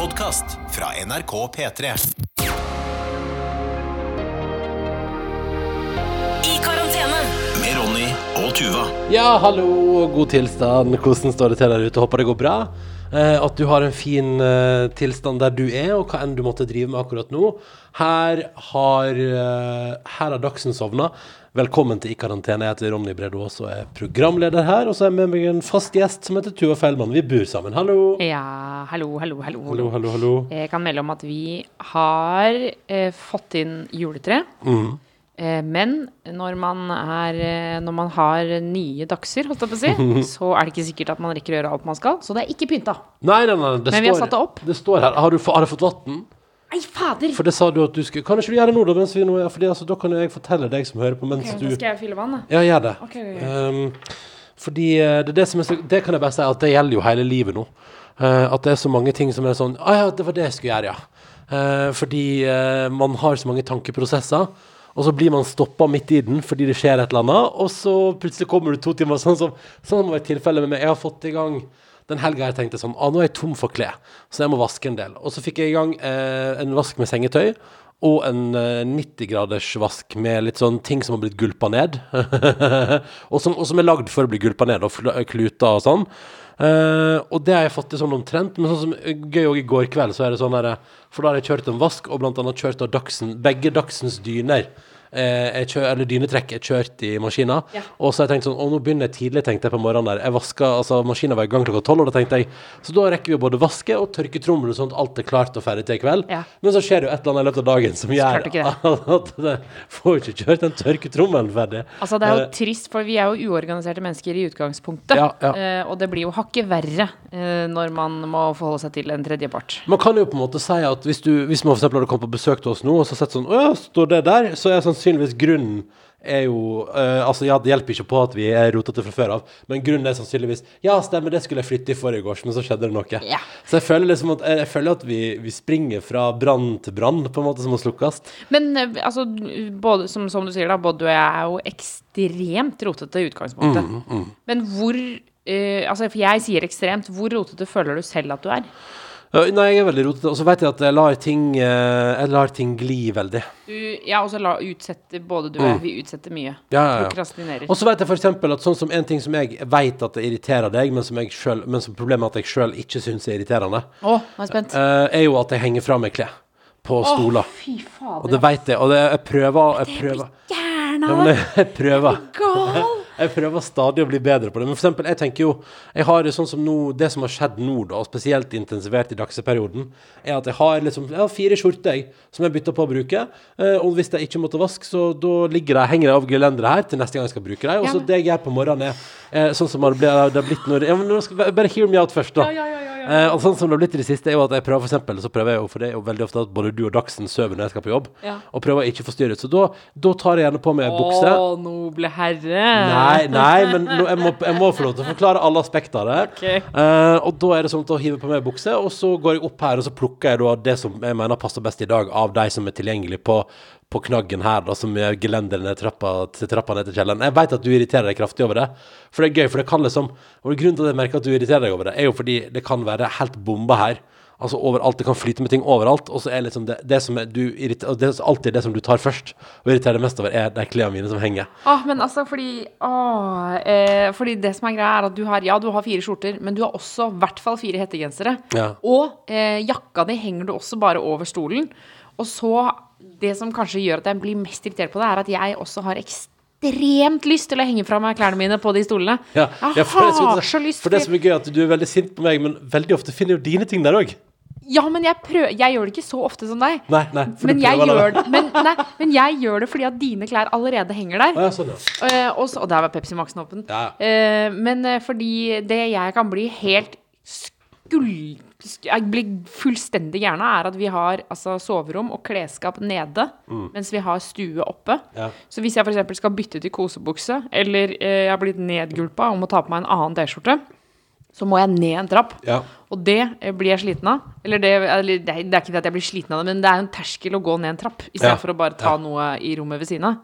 podkast fra NRK P3. I karantene. Med Ronny og Tuva. Ja, hallo god tilstand. Hvordan står det til der ute? Håper det går bra. Eh, at du har en fin eh, tilstand der du er, og hva enn du måtte drive med akkurat nå. Her har, eh, her har Dagsen sovna. Velkommen til I karantene. Jeg heter Ronny Brede Aas og er programleder her. Og så er jeg med meg en fast gjest som heter Tuva Feilmann. Vi bor sammen. Hallo. Ja, hallo, hallo, hallo. Hallo, hallo, hallo. Jeg kan melde om at vi har eh, fått inn juletre. Mm. Eh, men når man, er, eh, når man har nye dagser, holdt jeg på å si, så er det ikke sikkert at man rekker å gjøre alt man skal. Så det er ikke pynta. Nei, nei, nei. Det Men vi har står- satt det opp. Det står her. Har du, har du fått vann? Nei, fader! For det sa du at du skulle Kan ikke du gjøre det nå, da? Mens vi nå er, fordi altså, da kan jeg fortelle deg som hører på, mens okay, du Da skal jeg fylle vann, da. Ja, gjør det. Okay, okay. Um, fordi eh, det, det, som er det kan jeg bare si at det gjelder jo hele livet nå. Uh, at det er så mange ting som er sånn Å ja, det var det jeg skulle gjøre, ja. Uh, fordi uh, man har så mange tankeprosesser. Og så blir man stoppa midt i den fordi det skjer et eller annet, og så plutselig kommer du to timer, sånn som sånn var et tilfelle med meg. Jeg har fått i gang den helga jeg tenkte sånn ah, nå er jeg tom for klær, så jeg må vaske en del. Og så fikk jeg i gang eh, en vask med sengetøy. Og en eh, 90-graders vask med litt sånn ting som har blitt gulpa ned. og, som, og som er lagd for å bli gulpa ned, og kluter og sånn. Eh, og det har jeg fått til sånn omtrent. Men sånn som eh, gøy òg i går kveld, så er det sånn der, For da har jeg kjørt en vask, og blant annet kjørt av Dagsen, begge Dagsens dyner. Eh, jeg kjør, eller dynetrekk er kjørt i maskina. Ja. Og så har jeg tenkt sånn Å, nå begynner jeg tidlig, tenkte jeg på morgenen der. Jeg vaska, altså Maskina var i gang klokka tolv, og da tenkte jeg Så da rekker vi både vaske og tørke trommel, sånn at alt er klart og ferdig til i kveld. Ja. Men så skjer det jo et eller annet i løpet av dagen som gjør at jeg får ikke kjørt den tørketrommelen ferdig. Altså, det er jo Eh, trist, for vi er jo uorganiserte mennesker i utgangspunktet. Ja. Eh, og det blir jo hakket verre eh, når man må forholde seg til en tredjepart. Man kan jo på en måte si at hvis, du, hvis man for eksempel hadde kommet på besøk til oss nå, og så sett sånn Å ja, står det der? Så er sannsynligvis grunnen er jo eh, Altså, ja, det hjelper ikke på at vi er rotete fra før av, men grunnen er sannsynligvis Ja, stemmer, det skulle jeg flytte i forrige års, men så skjedde det noe. Ja. Så jeg føler liksom at Jeg føler at vi, vi springer fra brann til brann, på en måte, som må slukkes. Men eh, altså, både, som, som du sier da, både du og jeg er jo ekstremt rotete i utgangspunktet. Mm, Men hvor eh, Altså, for jeg sier ekstremt. Hvor rotete føler du selv at du er? Eh, nei, jeg er veldig rotete, og så vet jeg at jeg lar ting eh, Jeg lar ting gli veldig. Du, ja, og så la utsette Både du og jeg, vi utsetter mye. Mm. Ja, ja. Prokrastinerer. Og så vet jeg eksempel at sånn som en ting som jeg vet at det irriterer deg, men som, selv, men som problemet er at jeg sjøl ikke syns er irriterende, oh, er spent. eh, er jo at jeg henger fra meg klær på stoler. Fy fader. Og det vet jeg, og det, jeg prøver Jeg prøver, Gæren ja, av men deg! jeg, prøver. Gal! Jeg prøver stadig å bli bedre på det. Men for eksempel, jeg tenker jo Jeg har det, sånn som nå Det som har skjedd nå, da, og spesielt intensivert i dagsperioden, er at jeg har liksom Jeg har fire skjorter jeg, som jeg bytter på å bruke. Eh, og hvis jeg ikke måtte vaske, så da ligger de, henger de av gelenderet her til neste gang jeg skal bruke dem. Og så det jeg gjør på morgenen, er eh, sånn som det har det har blitt når ja, men Bare hear me out først, da. Ja, ja, ja, ja. Eh, og sånn som det har blitt i det siste, er jo at jeg prøver for eksempel, så prøver jeg jo, for det er jo veldig ofte at både du og Dagsen sover når jeg skal på jobb, Ja. og prøver å ikke forstyrre. Så da, da tar jeg gjerne på meg bukse. Å, noble herre. Nei, nei, nei men nå, jeg, må, jeg må få lov til å forklare alle aspekter av det. Okay. Uh, og da er det sånn at da hiver på meg bukse, og så går jeg opp her, og så plukker jeg da det som jeg mener passer best i dag, av de som er tilgjengelig på, på knaggen her, da, som er gelenderet ned trappa, til trappa ned til kjelleren. Jeg vet at du irriterer deg kraftig over det, for det er gøy, for det kan liksom Og grunnen til at jeg merker at du irriterer deg over det, er jo fordi det kan være helt bomba her. Altså overalt, Det kan flyte med ting overalt. Og så er liksom det, det som er du irriter, og det er alltid det som du tar først og irriterer deg mest over, er de klærne mine som henger. Åh, men altså, fordi åh, eh, Fordi det som er greia, er at du har Ja, du har fire skjorter, men du har også i hvert fall fire hettegensere. Ja. Og eh, jakka di henger du også bare over stolen. Og så Det som kanskje gjør at jeg blir mest irritert på det, er at jeg også har ekstremt lyst til å henge fra meg klærne mine på de stolene. Ja, jeg har så lyst for det som er gøy, at du er veldig sint på meg, men veldig ofte finner jo dine ting der òg. Ja, men jeg, prøver, jeg gjør det ikke så ofte som deg. Nei, nei. Men du jeg, gjør det, men, nei, men jeg gjør det fordi at dine klær allerede henger der. Ja, sånn, ja. Eh, og, så, og der var Pepsi Max-en åpen. Ja. Eh, men eh, fordi det jeg kan bli helt skull... Jeg blir fullstendig gæren av, er at vi har altså, soverom og klesskap nede, mens vi har stue oppe. Mm. Ja. Så hvis jeg f.eks. skal bytte til kosebukse, eller jeg har blitt nedgulpa og må ta på meg en annen T-skjorte, så må jeg ned en trapp. Ja. Og det eh, blir jeg sliten av. Eller det, eller det, er- ikke det at jeg blir sliten av det, men det er en terskel å gå ned en trapp i stedet Ja. for å bare ta noe i rommet ved siden av.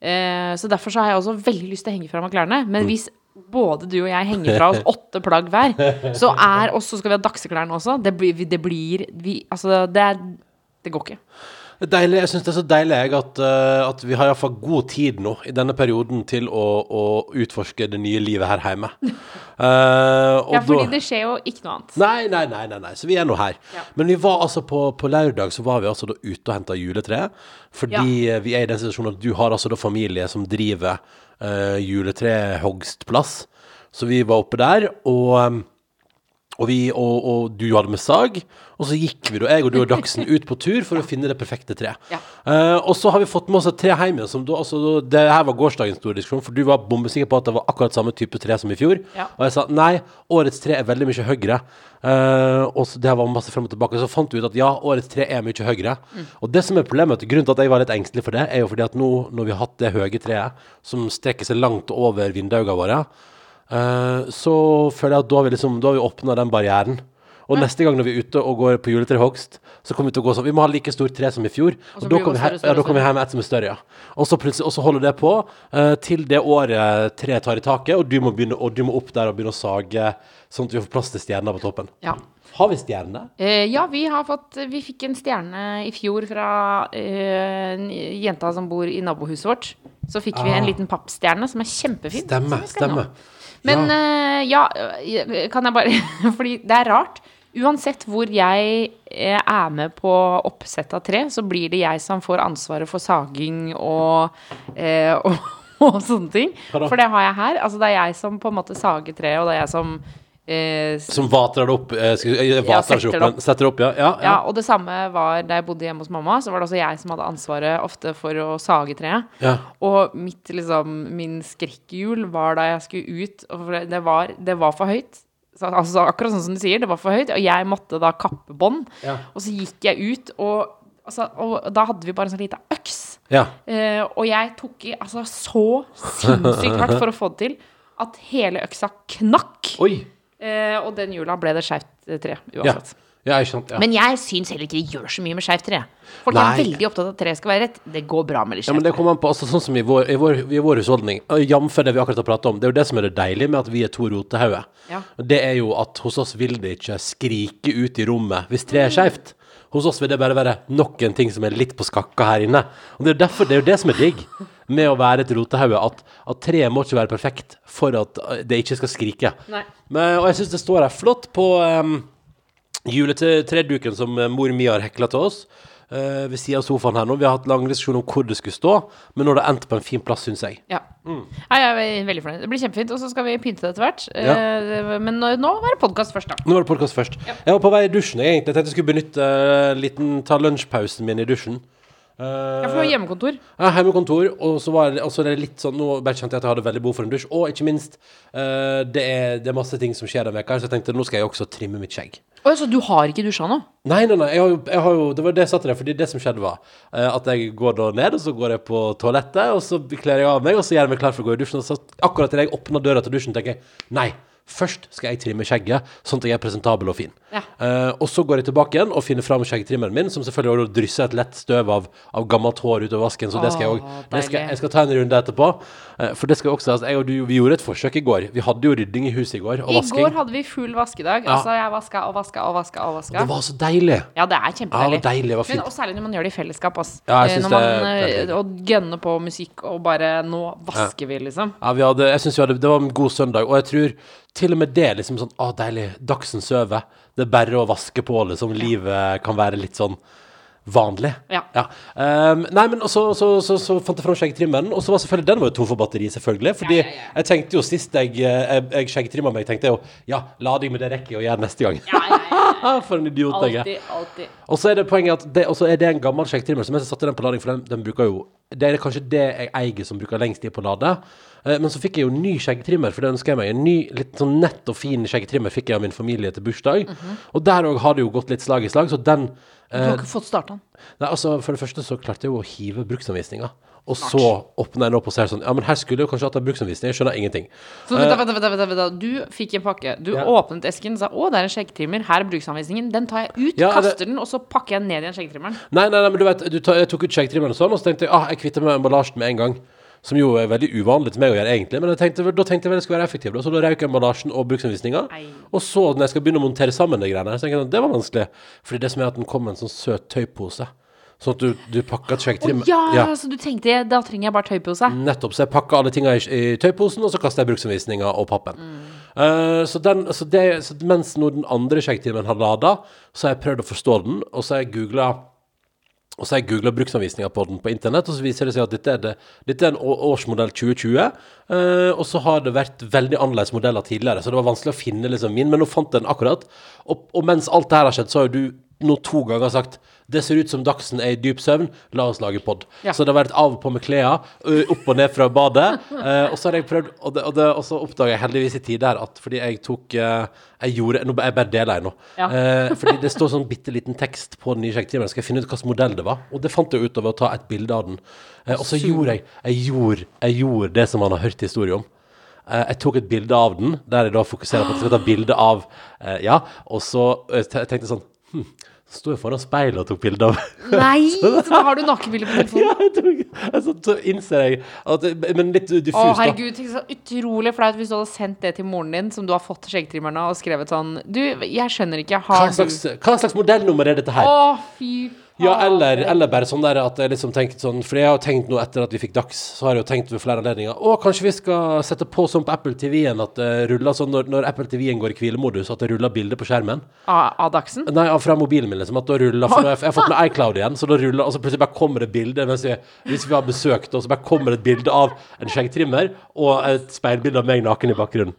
Eh, så derfor så har jeg også veldig lyst til å henge fra meg klærne. Men hvis både du og jeg henger fra oss åtte plagg hver, så er også, skal vi ha dagseklærne også. Det blir, det blir vi, Altså, det Det går ikke. Deilig, jeg syns det er så deilig at, eh, at vi har iallfall god tid nå i denne perioden til å, å utforske det nye livet her hjemme. Uh, Ja, fordi da- det skjer jo ikke noe annet. Nei, nei, nei, nei, nei, så vi er nå her. Ja. Men vi var altså på, på lørdag så var vi altså da ute og henta juletre. Fordi ja. vi er i den situasjonen at du har altså da familie som driver uh, juletrehogstplass. Så vi var oppe der, og um, og, vi, og, og du hadde med sag, og så gikk vi da, jeg og du og Dagsen ut på tur for å finne det perfekte treet. Ja. Uh, og så har vi fått med oss et tre hjem igjen. Altså, det her var gårsdagens store diskusjon, for du var bombesikker på at det var akkurat samme type tre som i fjor. Ja. Og jeg sa nei, årets tre er veldig mye høyere. Uh, og så det var masse frem og tilbake. Så fant vi ut at ja, årets tre er mye høyere. Mm. Og det som er problemet, grunnen til at jeg var litt engstelig for det, er jo fordi at nå når vi har hatt det høye treet, som strekker seg langt over vinduene våre, så føler jeg at da har vi liksom Da har vi åpna den barrieren. Og neste gang når vi er ute og går på juletrehogst, så kommer vi til å gå sånn Vi må ha like stort tre som i fjor. Og da kommer vi, ja, kom vi hjem med et som er større, ja. Og så plutselig Og så holder det på uh, til det året treet tar i taket, og du, må begynne, og du må opp der og begynne å sage, sånn at vi får plass til stjerner på toppen. Ja. Har vi stjerne? Uh, ja, vi har fått Vi fikk en stjerne i fjor fra uh, jenta som bor i nabohuset vårt. Så fikk vi Ah. en liten pappstjerne som er kjempefin. Stemme, stemmer. Nå. Men eh, ja, eh, kan jeg bare Fordi det er rart. Uansett hvor jeg eh, er med på oppsett av tre, så blir det jeg som får ansvaret for saging og, eh, og, og sånne ting. For det har jeg her. Altså det er jeg som på en måte sager treet, og det er jeg som eh, Som vater det opp? Eh, skal, eh, vater setter ikke det opp, opp. setter det opp, ja. ja, ja. Ja, og det samme var da jeg bodde hjemme hos mamma. Så var det også jeg som hadde ansvaret ofte for å sage treet. ja. Og mitt, liksom, min skrekkhjul var da jeg skulle ut, og det var, det var for høyt. Så, altså, akkurat sånn som du sier, det var for høyt. Og jeg måtte da kappe bånd. Ja. Og så gikk jeg ut, og, altså, og da hadde vi bare en sånn liten øks. ja. Eh, og jeg tok i altså, så sinnssykt hardt for å få det til at hele øksa knakk. Oi! Eh, og den jula ble det skeivt eh, tre, uansett. ja, ikke sant. Ja. Men jeg syns heller ikke det gjør så mye med skeivt tre. Folk Nei. er veldig opptatt av at treet skal være rett. Det går bra med litt Ja, men det kommer an på, altså sånn som i vår, i vår, i vår husholdning, jf. det vi akkurat har pratet om, det er jo det som er det deilige med at vi er to rotehauger. Ja. Det er jo at hos oss vil det ikke skrike ut i rommet hvis treet er skjevt. Hos oss vil det bare være nok en ting som er litt på skakka her inne. Og det er jo derfor, det er jo det som er digg med å være et rotehauge, at, at treet må ikke være perfekt for at det ikke skal skrike. Men, og jeg syns det står her flott på um, juletreduken som mor mi har hekla til oss. Uh, ved siden av sofaen her nå. Vi har hatt lang diskusjon om hvor det skulle stå, men nå har det endt på en fin plass, syns jeg. Ja. Mm. Nei, jeg er veldig fornøyd. Det blir kjempefint. Og så skal vi pynte det etter hvert. Eh, men nå, nå var det podkast først, da. Nå var det podkast først. Jeg var på vei i dusjen, jeg, egentlig. Jeg tenkte jeg skulle benytte uh, liten, ta lunsjpausen min i dusjen. Eh, Ja, for du har hjemmekontor. Ja, hjemmekontor, og så var det, det litt sånn Nå kjente jeg at jeg hadde veldig behov for en dusj. Og ikke minst, uh, det, er, det er masse ting som skjer denne veka, så jeg tenkte nå skal jeg også trimme mitt skjegg. Oh, så du har ikke dusja nå? Nei, nei, nei. Jeg har jo, jeg har jo, det var det jeg sa til deg, fordi det som skjedde, var uh, at jeg går da ned, og så går jeg på toalettet, og så kler jeg av meg, og så gjør jeg meg klar for å gå i dusjen. Og så akkurat idet jeg åpner døra til dusjen, tenker jeg nei. Først skal jeg trimme skjegget, sånn at jeg er presentabel og fin. Ja. Eh, og så går jeg tilbake igjen og finner fram skjeggtrimmeren min, som selvfølgelig også drysser et lett støv av, av gammelt hår utover vasken. Så det skal jeg, òg. skal, jeg skal ta en runde etterpå. Eh, for det skal også altså, jeg og du, Vi gjorde et forsøk i går. Vi hadde jo rydding i huset i går. Og I vasking. går hadde vi full vaskedag. Ja. Altså, jeg vaska og vaska og vaska og vaska. Det var så deilig. Ja, det er Ja, kjempedeilig. var deilig. Det var Men fint. og særlig når man gjør det i fellesskap. Altså. Ja, jeg Eh, synes når man det er eh, og gønner på musikk og bare Nå vasker vi, liksom. Ja, vi hadde, jeg synes vi hadde, Det var en god søndag, og jeg tror til og med det liksom sånn Å, deilig. Dagsen sover. Det er bare å vaske på, liksom. Livet kan være litt sånn vanlig. Ja. Ehm, nei, men så, så, så, så fant jeg fram skjeggtrimmeren, og så var selvfølgelig den var jo tom for batteri, selvfølgelig. Fordi Ja, ja, ja. jeg tenkte jo sist jeg, eh, jeg, jeg skjeggtrimma meg, tenkte jeg jo ja, lading med det rekker jeg å gjøre neste gang. Ja, ja, ja. For en idiot jeg er. Og så er det poenget at det, er det en gammel skjeggtrimmer som jeg satte den på lading, for den, den bruker jo Det er kanskje det jeg eier som bruker lengst tid på å lade. Eh, Men så fikk jeg jo ny skjeggtrimmer, for det ønsker jeg meg. En ny, litt sånn nett og fin skjeggtrimmer fikk jeg av min familie til bursdag. Og der òg har det jo gått litt slag i slag, så den Du eh, har ikke fått starta den. Nei, altså For det første så klarte jeg jo å hive bruksanvisninga. Og så åpner jeg den opp og ser sånn Ja, men her skulle jeg kanskje hatt en bruksanvisning. Jeg skjønner ingenting. Så vent, da, vent, vent, vent. Du fikk en pakke. Du Ja. åpnet esken og sa 'Å, det er en skjeggtrimmer. Her er bruksanvisningen'. Den tar jeg ut, Ja, kaster det- den, og så pakker jeg den ned igjen skjeggtrimmeren. Nei, nei, nei, men du vet, du tar, jeg tok ut skjeggtrimmeren og sånn, og så tenkte jeg ah, jeg kvitter meg med emballasjen med en gang. Som jo er veldig uvanlig til meg å gjøre, egentlig. Men tenkte, da tenkte jeg vel det skulle være effektivt. da. Så da røyk emballasjen og bruksanvisninga. Og så, når jeg skal begynne å montere sammen de greiene, så tenker jeg at det var vanskelig. Fordi det som er at den kom med en sånn søt tøypose. Sånn at du, du pakka et Å skjeggtrim ja, så du tenkte da trenger jeg bare tøypose? Nettopp. Så jeg pakka alle tinga i, i tøyposen, og så kasta jeg bruksanvisninga og pappen. Eh, så, den, så, det, så mens nå den andre skjeggtimen har lada, så har jeg prøvd å forstå den, og så har jeg googla og så har jeg googla bruksanvisninga på den på internett, og så viser det seg at dette er, det, dette er en årsmodell 2020. eh, og så har det vært veldig annerledes modeller tidligere, så det var vanskelig å finne liksom min, men nå fant jeg den akkurat. Og, og mens alt det her har skjedd, så har jo du nå to ganger sagt det ser ut som Dagsen er i dyp søvn, la oss lage pod. Ja. Så det har vært av og på med klærne, opp og ned fra badet. eh, og så har jeg prøvd, og, det, og, det, og så oppdaga jeg heldigvis i tid der at fordi jeg tok eh, Jeg gjorde nå, Jeg bare deler jeg nå. Ja. Eh, fordi det står sånn bitte liten tekst på den nye sjekketimen. Skal jeg finne ut hvilken modell det var? Og det fant jeg ut av å ta et bilde av den. Eh, og så gjorde jeg jeg gjorde, jeg gjorde det som man har hørt historie om. Eh, jeg tok et bilde av den, der jeg da fokuserer på at jeg skal ta bilde av Ja, og så tenkte jeg sånn hm, sto jeg foran speilet og tok bilde av Nei! Så da har du nakenbilde på telefonen? Ja, jeg tok, altså, så innser jeg at Men litt diffust, Å, da. herregud, tenk så utrolig flaut hvis du hadde sendt det til moren din, som du har fått skjeggtrimmerne, og skrevet sånn Du, jeg skjønner ikke, Hva har slags, du hva slags modellnummer er dette her? Å, fy Ja, eller, eller bare sånn der at jeg liksom tenkte sånn For jeg har tenkt nå etter at vi fikk Dags, så har jeg jo tenkt ved flere anledninger Å, kanskje vi skal sette på sånn på Apple TV-en at det ruller sånn når, når Apple TV-en går i hvilemodus, at det ruller bilder på skjermen. Av, av Dagsen? Nei, av- fra mobilen min, liksom. At da ruller For nå har jeg, jeg har fått med iCloud igjen, så da ruller Og så plutselig bare kommer det bilde mens vi, hvis vi har besøkt, og så bare kommer det et bilde av en skjeggtrimmer og et speilbilde av meg naken i bakgrunnen.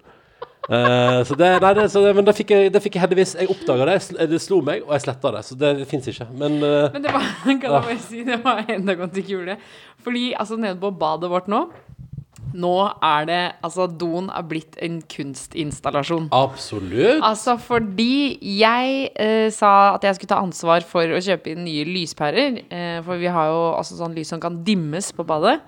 Eh, så det, nei, det, så det, men det fikk, jeg, det fikk jeg heldigvis Jeg oppdaga det, det slo meg, og jeg sletta det. Så det fins ikke. Men uh, Men det var, kan jeg bare si, det var enda godt ikke gjorde det. Fordi altså nede på badet vårt nå, nå er det Altså, doen er blitt en kunstinstallasjon. absolutt. Altså fordi jeg eh, sa at jeg skulle ta ansvar for å kjøpe inn nye lyspærer. Eh, for vi har jo altså sånn lys som kan dimmes på badet.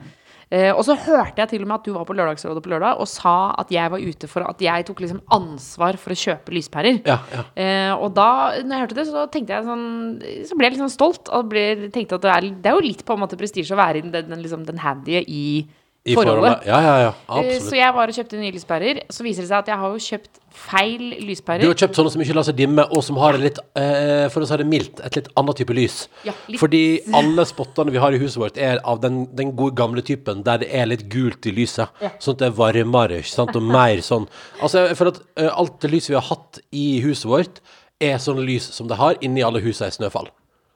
Eh, og så hørte jeg til og med at du var på Lørdagsrådet på lørdag og sa at jeg var ute for at jeg tok liksom ansvar for å kjøpe lyspærer. Ja, ja. Eh, og da når jeg hørte det, så tenkte jeg sånn Så ble jeg litt sånn stolt. Og ble, tenkte at det er, det er jo litt på en måte prestisje å være den, den, liksom, den handye i, I forholdet. Ja, ja, ja. Eh, Absolutt. Så jeg var og kjøpte nye lyspærer. Så viser det seg at jeg har jo kjøpt feil lyspærer. Du har kjøpt sånne som ikke lar seg dimme, og som har litt, eh, for å si det mildt, et litt annet type lys. Ja, litt- Fordi alle spottene vi har i huset vårt, er av den, den gode gamle typen der det er litt gult i lyset. Sånn at det er varmere, ikke sant, og mer sånn. Altså, jeg føler at eh, alt det lyset vi har hatt i huset vårt, er sånne lys som det har inni alle husene i Snøfall.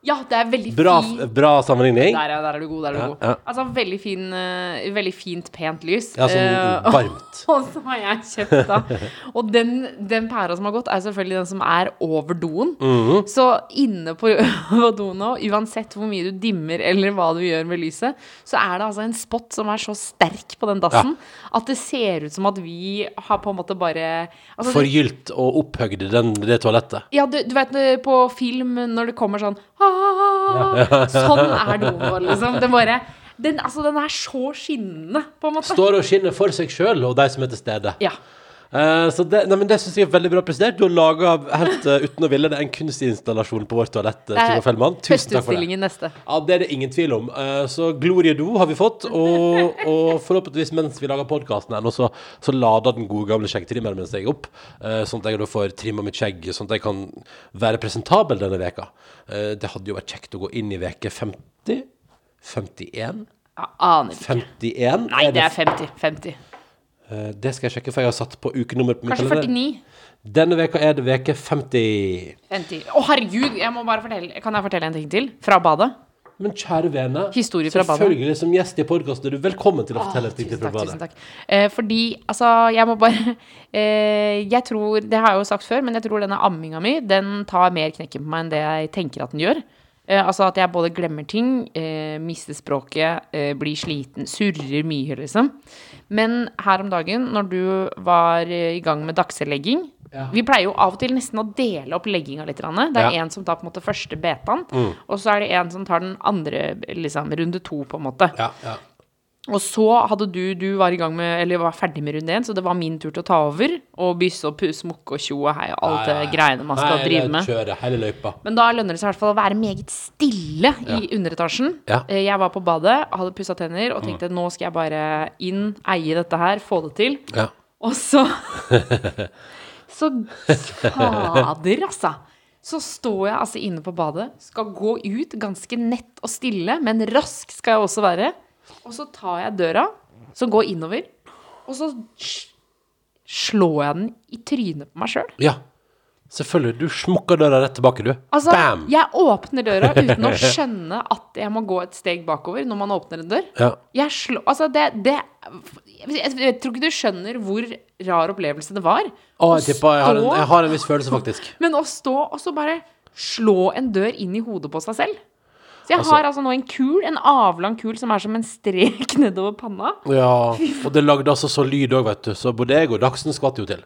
Ja, det er veldig Bra, fin bra sammenligning. Der, ja, der er du god. Der er du god. ja. Altså, veldig, fin, eh, veldig fint, pent lys. Ja, sånn Eh, varmt. Og så har jeg kjøpt da Og den, den pæra som har gått, er selvfølgelig den som er over doen. Mhm. Så inne på, på doen nå, uansett hvor mye du dimmer eller hva du gjør med lyset, så er det altså en spot som er så sterk på den dassen at det ser ut som at vi har på en måte bare altså, Forgylt og opphøgd den, det toalettet. ja, du, du vet eh, på film når det kommer sånn «Ah», Sånn er doen vår, liksom. Den bare den, altså, den er så skinnende, på en måte. Står og skinner for seg sjøl og de som er til stede. Ja. Eh, så det, nei, men det syns jeg er veldig bra prestert. Du har laga helt uh, uten å ville det en kunstinstallasjon på vårt toalett. eh, er Tuva Fellmann. Tusen takk for det. Neste. Ja, Det er det ingen tvil om. Så Glorie Do har vi fått. Og, og forhåpentligvis mens vi lager podkasten her så, så lader den gode gamle skjeggtrimmeren min seg opp. sånn at jeg da får trimma mitt skjegg, sånn at jeg kan være presentabel denne veka. Det hadde jo vært kjekt å gå inn i veke 50. 51? Jeg aner ikke. 51? Nei, det er 50. 50. Eh, det skal jeg sjekke, for jeg har satt på ukenummer på Kanskje kalender. 49. Denne veka er det veke 50. 50. Å, herregud! Jeg må bare fortelle Kan jeg fortelle en ting til? Fra badet? Men kjære vene, Historie fra badet. selvfølgelig som gjest i podkasten er du velkommen til å fortelle ting til fra badet. tusen takk eh, Fordi, altså, jeg må bare eh, Jeg tror Det har jeg jo sagt før, men jeg tror denne amminga mi Den tar mer knekken på meg enn det jeg tenker at den gjør. Eh, altså at jeg både glemmer ting, eh, mister språket, eh, blir sliten, surrer mye, liksom. Men her om dagen, når du var eh, i gang med dagselegging Ja. Vi pleier jo av og til nesten å dele opp legginga litt. Det er Ja. en som tar på en måte første betaen, og så er det en som tar den andre, liksom runde to, på en måte. Ja, ja. Og så hadde du Du var i gang med Eller var ferdig med runde én, så det var min tur til å ta over. Og bysse og pusse, mukke og tjo og hei og alt det greiene man skal Nei, drive med. Kjøre hele løypa. Men da lønner det seg i hvert fall å være meget stille i underetasjen. Ja. Eh, Jeg var på badet, hadde pussa tenner og tenkte nå skal jeg bare inn, eie dette her, få det til. Ja. Og så Så fader, altså. Så står jeg altså inne på badet, skal gå ut ganske nett og stille, men rask skal jeg også være. Og så tar jeg døra, som går innover, og så slår jeg den i trynet på meg sjøl. ja. Selvfølgelig. Du smukker døra rett tilbake, du. Altså, Bam! jeg åpner døra uten å skjønne at jeg må gå et steg bakover når man åpner en dør. Ja. Jeg slår Altså, det, det jeg, tror ikke du skjønner hvor rar opplevelse det var. Å jeg tipper jeg har, en, jeg har en viss følelse, faktisk. Men å stå og så bare slå en dør inn i hodet på seg selv. Så jeg Altså- har altså nå en kul, en avlang kul som er som en strek nedover panna. Ja, og det lagde altså så lyd òg, vet du. Så både jeg og Dagsen skvatt jo til.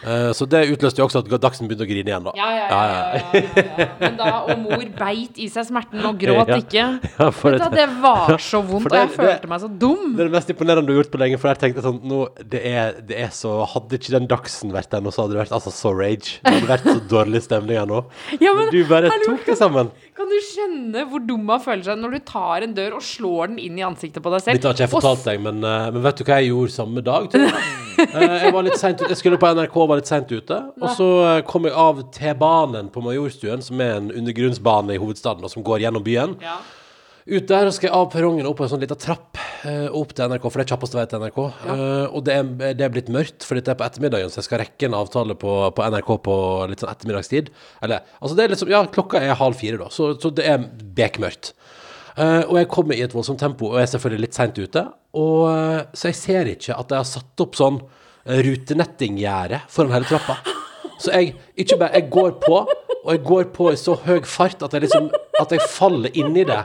Eh, så det utløste jo også at Dagsen begynte å grine igjen, da. Ja, ja, ja. ja, ja, ja. Men da, og mor beit i seg smerten og gråt Ja. ikke. Ja, for det, det var så vondt, For og jeg følte det- meg så dum. det er det mest imponerende du har gjort på lenge, for jeg tenkte sånn nå, det, er, det er så Hadde ikke den Dagsen vært der nå, så hadde det vært altså så rage. Det hadde vært så dårlig stemning her nå. Ja, men, Du bare hallo, tok det sammen. Kan du skjønne hvor dum man føler seg når du tar en dør og slår den inn i ansiktet på deg selv? Dette har ikke jeg fortalt deg, men, eh, men vet du hva jeg gjorde samme dag? tror jeg? Eh, jeg var litt sent. Jeg skulle på NRK, og var litt seint ute. Og så eh, kom jeg av T-banen på Majorstuen, som er en undergrunnsbane i hovedstaden, og som går gjennom byen. Ja. Ut der og skal jeg av perrongen opp på en sånn liten trapp eh, opp til NRK, for det er kjappeste vei til NRK. Eh, og det er, det er blitt mørkt, for dette er på ettermiddagen, så jeg skal rekke en avtale på, på NRK på litt sånn ettermiddagstid. Eller, altså det er liksom, ja, klokka er halv fire da, så, så det er bekmørkt. Eh, og jeg kommer i et voldsomt tempo, og jeg er selvfølgelig litt sent ute. Og, eh, så jeg ser ikke at jeg har satt opp sånn rutenettinggjerde foran hele trappa. Så jeg ikke bare Jeg går på, og jeg går på i så høy fart at jeg liksom At jeg faller inni det.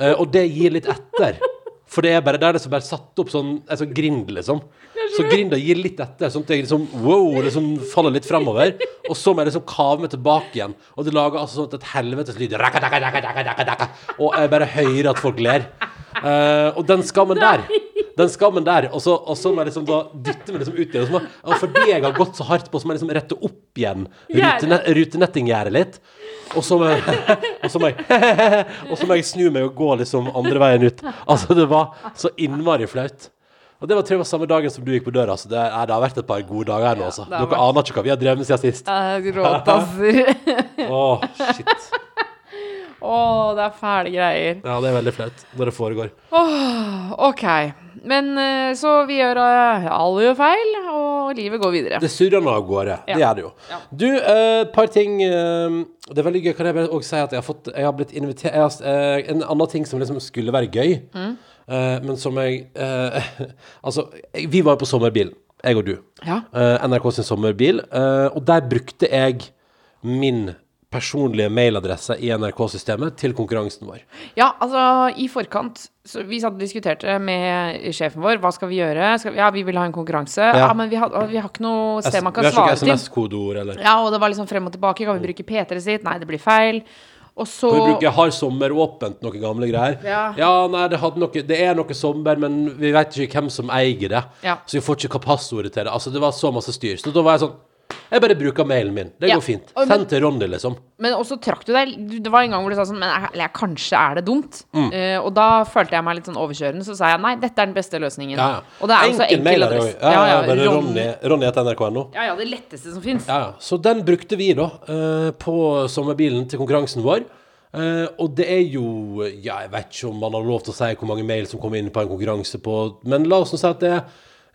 Uh, og det gir litt etter. For det er bare der det er bare satt opp sånn en sånn grind, liksom. Så grinda gir litt etter, sånn at jeg liksom wow, liksom faller litt framover. Og så må jeg liksom kave meg tilbake igjen. Og det lager altså sånn et helvetes lyd. Og jeg bare hører at folk ler. Uh, og den skammen der Den skammen der, og så, og så må jeg liksom da dytte meg liksom ut. Og, så må, og fordi jeg har gått så hardt på, så må jeg liksom rette opp igjen rutene, rutenettinggjerdet litt. Og så må og så må jeg Og så må jeg snu meg og gå liksom andre veien ut. Altså, det var så innmari flaut. Og det var jeg, var samme dagen som du gikk på døra, så det, er, det har vært et par gode dager her nå, altså. det har Dere aner ikke hva vi har drevet med siden sist. Gråt, altså. Åh, shit. Å, det er fæle greier. Ja, det er veldig flaut når det foregår. OK. Men eh, så vi gjør eh, Alle gjør feil, og livet går videre. Det surrer nå av gårde. Det gjør det jo. Ja. Du, et par ting eh, Det er veldig gøy. Kan jeg bare også si at jeg har fått Jeg har blitt invitert har, eh, En annen ting som liksom skulle være gøy, Mm. eh, men som jeg eh, Altså, vi var jo på sommerbilen, jeg og du. Ja. Eh, NRK sin sommerbil. eh, og der brukte jeg min personlige mailadresse i NRK-systemet til konkurransen vår. Ja, altså i forkant så Vi satt og diskuterte med sjefen vår. Hva skal vi gjøre? Skal vi, ja, vi vil ha en konkurranse. Ja, men vi har, vi har ikke noe sted man kan vi har ikke til. SMS-kodeord, eller Ja, og det var liksom frem og tilbake. Kan vi bruke P3 sitt? Nei, det blir feil. Og så Kan vi bruke har sommeråpent, noen gamle greier? Ja. nei, det, noe, det er noe sommer, men vi vet ikke hvem som eier det. Ja. Så vi får ikke hva passordet til det. Altså, det var så masse styr. Så da var jeg sånn Jeg bare bruker mailen min. Det går fint. Og- Send til Ronny, liksom. Men også trakk du deg Det var en gang hvor du sa sånn Men jeg, kanskje er det dumt? Mm. Uh, og da følte jeg meg litt sånn overkjørende. Så sa jeg nei, dette er den beste løsningen. Ja, ja. Og det er jo så enkel adresse. Ja, ja, bare Ronny. Ronny, Ronny etter nrk.no. Ja, ja, det letteste som fins. Ja, ja. Så den brukte vi da uh, på sommerbilen til konkurransen vår. Uh, og det er jo Ja, jeg vet ikke om man har lov til å si hvor mange mail som kom inn på en konkurranse på Men la oss nå si at det,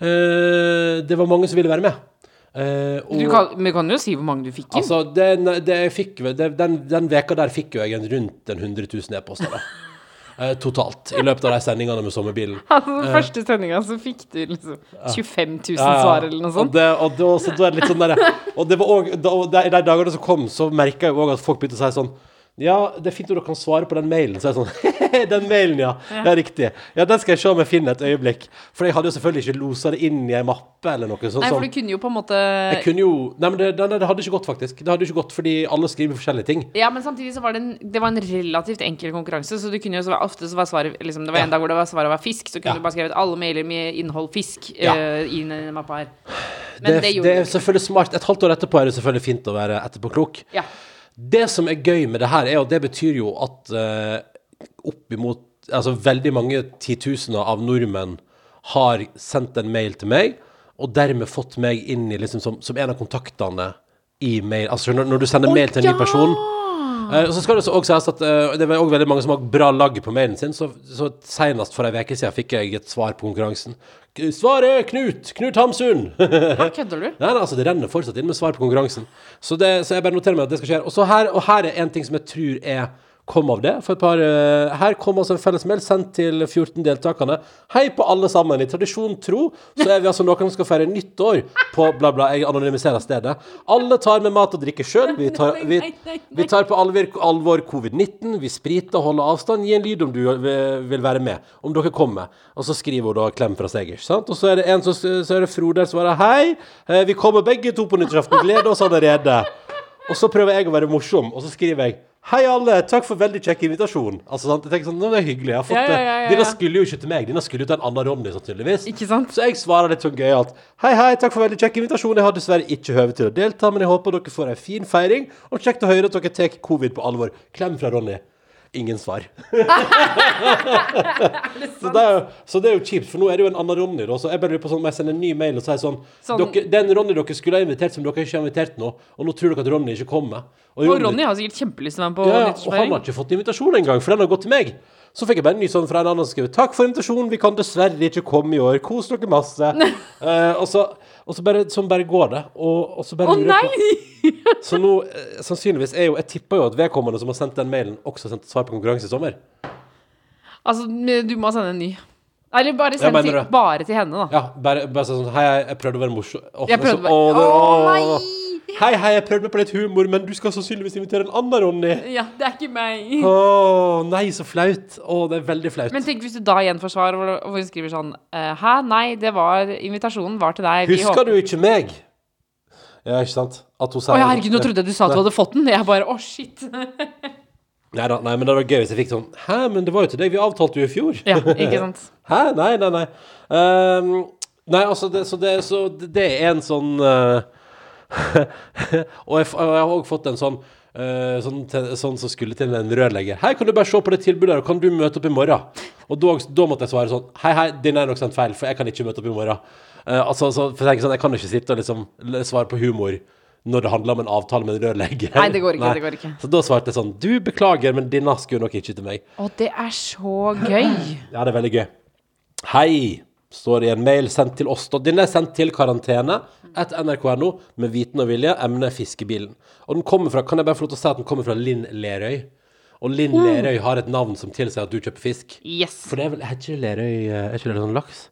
uh, det var mange som ville være med. Eh, og, Du kan, men kan jo si hvor mange du fikk inn. Altså, den, det fikk, den, den veka der fikk jo jeg en rundt en 100 000 e-poster. Eh, totalt. I løpet av de sendingene med sommerbilen. Altså, den første sendinga så fikk du liksom 25 000 Ja, ja. svar, eller noe Og, sånt. det, og, det, også, det litt sånn der, og det var da, de, de dagene som kom, så merka jeg òg at folk begynte å si sånn Ja, det er fint om dere kan svare på den mailen. Så er det sånn Den mailen, ja. Ja, riktig. Ja, den skal jeg se om jeg finner et øyeblikk. For jeg hadde jo selvfølgelig ikke losa det inn i ei mappe eller noe sånt. Nei, for du kunne jo på en måte Jeg kunne jo Nei, men det, det, det hadde ikke gått, faktisk. Det hadde ikke gått fordi alle skriver forskjellige ting. Ja, men samtidig så var det en, det var en relativt enkel konkurranse, så du kunne jo så ofte så var svaret liksom, Det var Ja. en dag hvor det var svaret var fisk, så kunne Ja. du bare skrevet alle mailer med innhold fisk Ja. eh, i den mappa her. Men Det, det, det, er selvfølgelig smart. Et halvt år etterpå er det selvfølgelig fint å være etterpåklok. Ja. Det som er gøy med det her, er at det betyr jo at uh, oppimot Altså veldig mange titusener av nordmenn har sendt en mail til meg, og dermed fått meg inn i liksom som, som en av kontaktene i mail. Altså når, når du sender mail til en ny person Eh, og så skal det også sies at eh, det var også veldig mange som har bra lagg på mailen sin, så, så senest for ei uke siden fikk jeg et svar på konkurransen. Svaret er Knut! Knut Hamsun! Hæ, kødder du? Nei, nei, altså det renner fortsatt inn med svar på konkurransen. Så, det, så jeg bare noterer meg at det skal skje. Og, så her, og her er en ting som jeg tror er kom av det. For et par, uh, her kom altså en felles mail sendt til 14 deltakerne. Hei på alle sammen. I tradisjon tro så er vi altså noen som skal feire nyttår på bla, bla. Jeg anonymiserer stedet. Alle tar med mat og drikke sjøl. Vi, tar- vi, vi tar på alvor, alvor covid-19. Vi spriter holder avstand. Gi en lyd om du vil, vil være med. Om dere kommer. Og så skriver hun da 'klem fra seg'. ikke sant? Og så er det en som så er det Frode som svarer 'hei'. eh, Vi kommer begge to på nyttårsaften. Gleder oss allerede. Og så prøver jeg å være morsom, og så skriver jeg Hei alle, takk for veldig kjekk invitasjon. Altså sant, jeg tenker sånn, nå er det hyggelig, jeg har fått Ja, ja, ja, ja, det Dina skulle jo ikke til meg, dina skulle jo til en annen Ronny sannsynligvis. Ikke sant? Så jeg svarer litt sånn gøyalt. Hei hei, takk for veldig kjekk invitasjon. Jeg har dessverre ikke høve til å delta Men jeg håper dere får en fin feiring. Og kjekt å høre at dere tar covid på alvor. Klem fra Ronny Ingen svar så, det er, så det er jo kjipt, for nå er det jo en annen Ronny da, Så jeg bare lurer på sånn, jeg sender en ny mail og sier sånn, Sånn- Den Ronny dere skulle ha invitert som dere ikke har invitert nå Og nå tror dere at Ronny ikke kommer Og Ronny har sikkert kjempelyst til å være med på ja, og han har ikke fått invitasjon engang, for den har gått til meg. Så fikk jeg bare en ny sånn fra en annen som skrev 'Takk for invitasjonen, vi kan dessverre ikke komme i år. Kos dere masse'. uh, og så, og så bare, sånn bare går det. Og, og så bare Å lurer jeg på Så nå, eh, sannsynligvis er jo Jeg tipper jo at vedkommende som har sendt den mailen, også har sendt svar på konkurranse i sommer. Altså, du må sende en ny. Eller bare send mener til, det. bare til henne, da. Ja, bare, bare sånn Hei, jeg, jeg prøvde å være morsom. Åh, Jeg det er prøvde å være- åh. nei! Hei, hei, jeg prøvde meg på litt humor, men du skal sannsynligvis invitere en annen Ronny. Ja, det er ikke meg. Å, nei, så flaut. Å, det er veldig flaut. Men tenk hvis du da igjen og hvor hun skriver sånn eh, Hæ, nei, det var Invitasjonen var til deg. Vi Husker håper- du ikke meg? Ja, ikke sant? At hun sier Å ja, herregud, nå trodde jeg du sa at du hadde fått den. Jeg bare Å, shit. Nei, da, nei, men det var gøy hvis jeg fikk sånn Hæ, men det var jo til deg, vi avtalte jo i fjor. Ja, ikke sant. Hæ? Nei, nei, nei. Ehm, nei, altså, det, så, det, så det det er en sånn eh, Og jeg, og jeg har òg fått en sånn Uh, sånn, til, sånn som skulle til en rørlegger. Hei, kan du bare se på det tilbudet og kan du møte opp i morgen? Og da, da måtte jeg svare sånn Hei, hei, din er nok sendt feil, for jeg kan ikke møte opp i morgen. Uh, altså, så, for jeg, sånn, jeg kan ikke sitte og liksom svare på humor når det handler om en avtale med en rørlegger. Nei, det går ikke, det går ikke. Så da svarte jeg sånn Du, beklager, men denne skulle nok ikke til meg. Å, det er så gøy. Ja, det er veldig gøy. Hei, står i en mail sendt til oss. Den er sendt til karantene etter nrk.no med viten og vilje, emne fiskebilen. Og den kommer fra, kan jeg bare få lov til å si at den kommer fra Linn Lerøy. Og Linn Lerøy har et navn som tilsier at du kjøper fisk. Yes. For det er vel, er ikke Lerøy, eh, er ikke det sånn laks?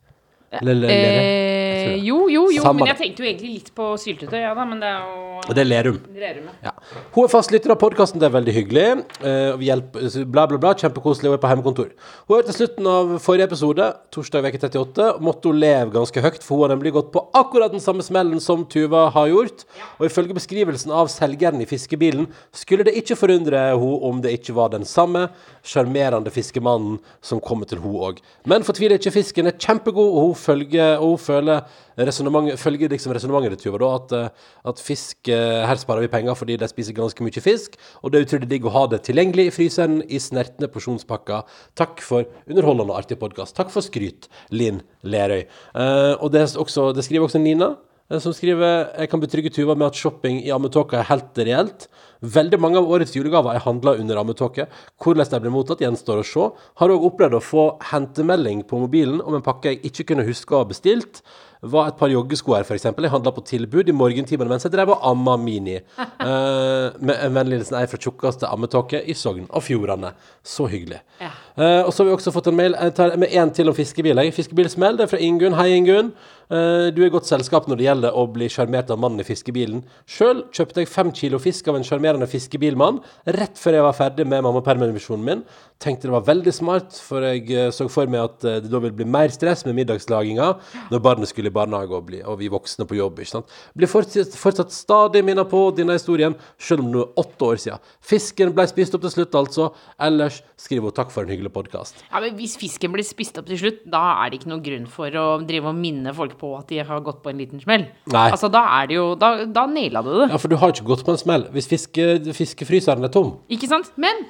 Eh, jo, jo, jo. Samme Men jeg tenkte jo egentlig litt på syltetøy, ja da, men det er jo Og det er Lerum. Lerum, ja. Hun er fastlytter av podkasten, det er veldig hyggelig. Eh, vi hjelper, bla, bla, bla. Kjempekoselig, hun er på hjemmekontor. Hun hørte slutten av forrige episode, torsdag uke 38. Måtte hun leve ganske høyt, for hun har nemlig gått på akkurat den samme smellen som Tuva har gjort. Og ifølge beskrivelsen av selgeren i fiskebilen, skulle det ikke forundre hun om det ikke var den samme sjarmerende fiskemannen som kommer til hun òg. Men fortviler ikke, fisken er kjempegod, og hun, følger, og hun føler følger liksom resonnementet til Tuva, at, eh, at fisk eh, Her sparer vi penger fordi de spiser ganske mye fisk, og det er utrolig digg å ha det tilgjengelig i fryseren i snertne porsjonspakker. Takk for underholdende og artig podkast. Takk for skryt, Linn Lerøy. Eh, og det, også, det skriver også Nina. eh, Som skriver Jeg kan betrygge Tuva med at shopping i Ametoka er helt reelt. Veldig mange av årets julegaver er handla under rammetåke. Hvordan de blir mottatt, gjenstår å se. Har òg opplevd å få hentemelding på mobilen om en pakke jeg ikke kunne huske å ha bestilt. Var et par joggesko her, f.eks. Jeg handla på tilbud i morgentimene mens jeg drev og amma Mini. Uh, med en vennlig hilsen ei fra tjukkeste ammetåke i Sogn og Fjordane. Så hyggelig. Ja. Uh, og så har vi også fått en mail jeg tar med en til om fiskebil. fiskebilsmail, Fiskebilsmell. Det er fra Ingunn. Hei, Ingunn. Uh, du er i godt selskap når det gjelder å bli sjarmert av mannen i fiskebilen. Sjøl kjøpte jeg fem kilo fisk av en sjarmerende sjarmerende fiskebilmann rett før jeg var ferdig med mammapermisjonen min. Tenkte det var veldig smart, for jeg eh, så for meg at eh, det da ville bli mer stress med middagslaginga når barnet skulle i barnehage og, bli, og vi voksne på jobb. ikke sant? Blir fortsatt, fortsatt stadig minnet på denne historien, selv om det er åtte år siden. Fisken ble spist opp til slutt, altså. Ellers skriver hun takk for en hyggelig podkast. Ja, men Hvis fisken blir spist opp til slutt, da er det ikke noen grunn for å drive og minne folk på at de har gått på en liten smell. Nei. Altså, Da er det jo Da, da naila du det. Ja, for du har ikke gått på en smell hvis fiske, fiskefryseren er tom. Ikke sant? Men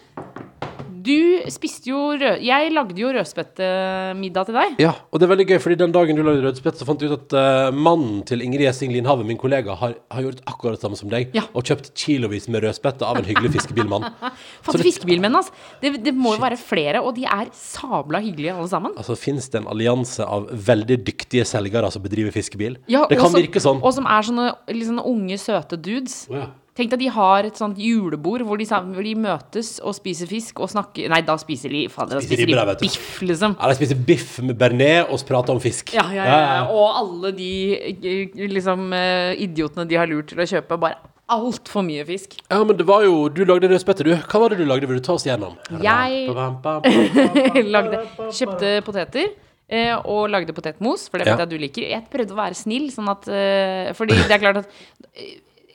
du spiste jo rød... Jeg lagde jo rødspettemiddag til deg. Ja, og det er veldig gøy, fordi den dagen du lagde rødspett, så fant du ut at eh, mannen til Ingrid Gjessing Linhave, min kollega, har, har gjort akkurat det samme som deg, Ja. og kjøpt kilovis med rødspette av en hyggelig fiskebilmann. Fatt fiskebilmenn, altså. Det, det må jo være flere, og de er sabla hyggelige alle sammen. Altså, Fins det en allianse av veldig dyktige selgere som bedriver fiskebil? Ja, det og kan som- virke sånn. Og som er sånne litt sånne unge, søte dudes. Å ja. Tenk deg de har et sånt julebord hvor de, hvor de møtes og spiser fisk og snakker Nei, da spiser de faen, da Spiser spiser de du. biff, liksom. Ja, de spiser biff med bearnés og prater om fisk. Ja, ja, ja, Og alle de liksom eh, idiotene de har lurt til å kjøpe bare altfor mye fisk. Ja, men det var jo Du lagde rødspette, du. Hva var det du lagde? Vil du ta oss gjennom? Jeg- lagde, kjøpte poteter. eh, Og lagde potetmos, for det Ja. vet jeg du liker. Jeg prøvde å være snill, sånn at eh, Fordi det er klart at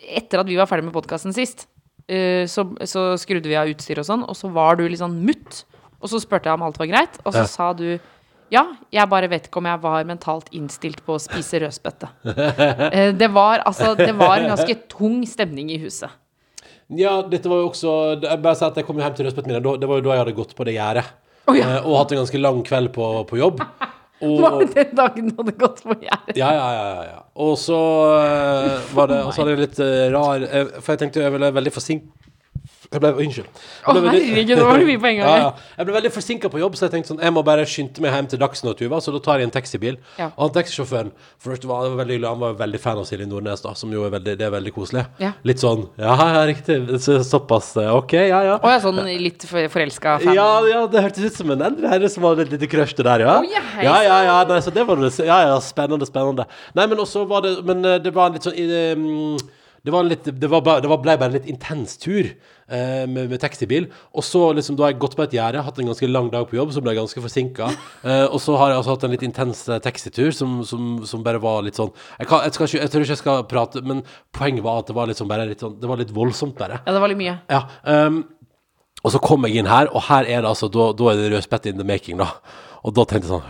etter at vi var ferdig med podkasten sist, uh, så, så skrudde vi av utstyr og sånn, og så var du litt sånn mutt. Og så spurte jeg om alt var greit, og så Ja. sa du ja, jeg bare vet ikke om jeg var mentalt innstilt på å spise rødspette. Uh, Det var altså Det var en ganske tung stemning i huset. Ja, dette var jo også Jeg bare sier at jeg kom hjem til rødspettemiddagen. da- Det var jo da jeg hadde gått på det gjerdet. Oh, ja. uh, Og hatt en ganske lang kveld på, på jobb. Var det den dagen du hadde gått på gjerdet? ja, ja, ja, ja, ja. Og så uh, var det Og så hadde jeg litt uh, rar eh, For jeg tenkte jeg ville veldig forsinket jeg ble, unnskyld. Jeg veldig- herregud, nå var det mye på en gang. Ja, ja. Jeg ble veldig forsinka på jobb, så jeg tenkte sånn Jeg må bare skynde meg hjem til Dagsnytt, og Tuva, så da tar jeg en taxibil. Ja. Og han taxisjåføren for det var, det var veldig hyggelig, Han var veldig fan av Silje Nordnes, da, som jo er veldig, det er veldig koselig. Ja. Litt sånn Ja, ja, riktig. Så, såpass. eh, OK, ja, ja. Å ja, sånn litt for- forelska fan. Ja, ja, det hørtes ut som en eldre herre som hadde et lite crush der, ja. Ja, hei ja, ja, ja, nei, så det var det, ja, ja, spennende, spennende. Nei, men også var det, men eh, det var litt sånn mm, det var, litt, det, var bare, det var, ble bare en litt intens tur eh, med, med taxibil. Og så liksom, da har jeg gått på et gjerde, hatt en ganske lang dag på jobb, som ble ganske forsinka. Eh, og så har jeg altså hatt en litt intens eh, taxitur som, som, som bare var litt sånn jeg, kan, jeg, ikke, jeg tror ikke jeg skal prate, men poenget var at det var sånn bare litt sånn Det var litt voldsomt, bare. Ja, det var litt mye. Ja, um, og så kom jeg inn her, og her er det altså Da, da er det rødspett in the making, da. Og da tenkte jeg sånn